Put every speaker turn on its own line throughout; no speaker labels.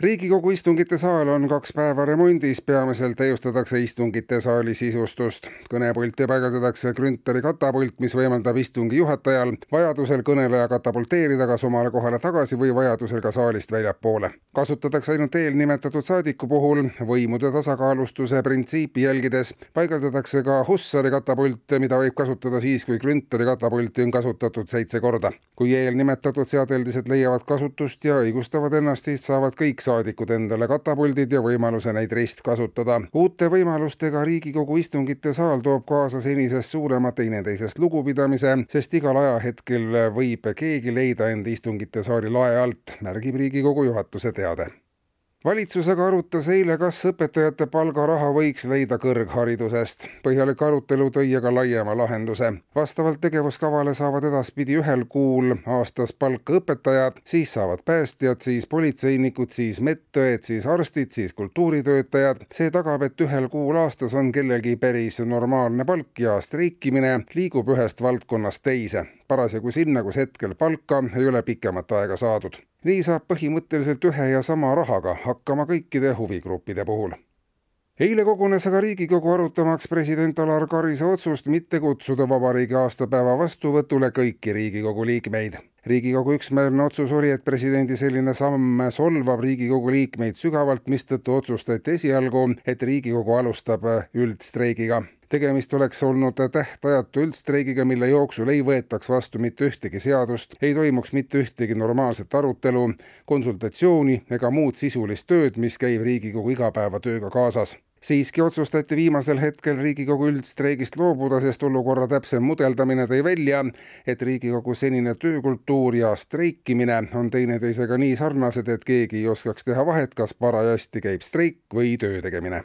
riigikogu istungite saal on kaks päeva remondis, peamiselt täiustatakse istungite saali sisustust. kõnepulti paigaldatakse Grünthali katapult, mis võimaldab istungi juhatajal vajadusel kõneleja katapulteerida kas omale kohale tagasi või vajadusel ka saalist väljapoole. kasutatakse ainult eelnimetatud saadiku puhul võimude tasakaalustuse printsiipi jälgides paigaldatakse ka Hussari katapult, mida võib kasutada siis, kui Grünthali katapulti on kasutatud seitse korda. kui eelnimetatud seadeldised leiavad kasutust ja õigustavad ennast, siis saavad kõik saadikud endale katapuldid ja võimaluse neid ristkasutada. uute võimalustega Riigikogu istungite saal toob kaasa senisest suurema teineteisest lugupidamise, sest igal ajahetkel võib keegi leida end istungite saali lae alt, märgib Riigikogu juhatuse teade valitsus aga arutas eile, kas õpetajate palgaraha võiks leida kõrgharidusest. põhjalik arutelu tõi aga laiema lahenduse. vastavalt tegevuskavale saavad edaspidi ühel kuul aastas palka õpetajad, siis saavad päästjad, siis politseinikud, siis medõed, siis arstid, siis kultuuritöötajad. see tagab, et ühel kuul aastas on kellelgi päris normaalne palk ja streikimine liigub ühest valdkonnast teise parasjagu sinna, kus hetkel palka ei ole pikemat aega saadud. Nii saab põhimõtteliselt ühe ja sama rahaga hakkama kõikide huvigruppide puhul eile kogunes aga Riigikogu arutamaks president Alar Karise otsust mitte kutsuda vabariigi aastapäeva vastuvõtule kõiki Riigikogu liikmeid. riigikogu üksmeelne otsus oli, et presidendi selline samm solvab Riigikogu liikmeid sügavalt, mistõttu otsustati esialgu, et Riigikogu alustab üldstreigiga tegemist oleks olnud tähtajatu üldstreigiga, mille jooksul ei võetaks vastu mitte ühtegi seadust, ei toimuks mitte ühtegi normaalset arutelu, konsultatsiooni ega muud sisulist tööd, mis käib Riigikogu igapäevatööga kaasas. Siiski otsustati viimasel hetkel Riigikogu üldstreigist loobuda, sest olukorra täpsem mudeldamine tõi välja, et Riigikogu senine töökultuur ja streikimine on teineteisega nii sarnased, et keegi ei oskaks teha vahet, kas parajasti käib streik või töö tegemine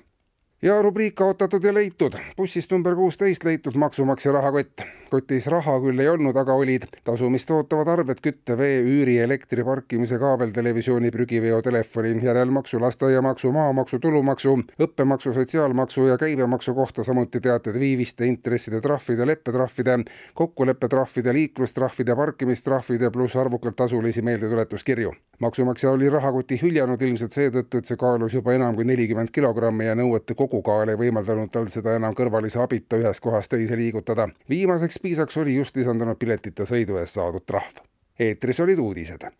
ja rubriik kaotatud ja leitud. bussist number kuusteist leitud maksumaksja rahakott. kotis raha küll ei olnud, aga olid tasumist ootavad arved kütte, vee, üüri, elektri, parkimise, kaabeltelevisiooni, prügiveo, telefoni, järelmaksu, lasteaiamaksu, maamaksu, tulumaksu, õppemaksu, sotsiaalmaksu ja käibemaksu kohta, samuti teated viiviste, intresside, trahvide, leppetrahvide, kokkuleppetrahvide, liiklustrahvide, parkimistrahvide pluss arvukalt tasulisi meeldetuletuskirju. maksumaksja oli rahakoti hüljanud ilmselt seetõttu, et see kaalus juba enam kui nelikümmend kilogrammi ja nõuete kogu kogukaal ei võimaldanud tal seda enam kõrvalise abita ühest kohast teise liigutada. viimaseks piisaks oli just lisandunud piletita sõidu eest saadud trahv. eetris olid uudised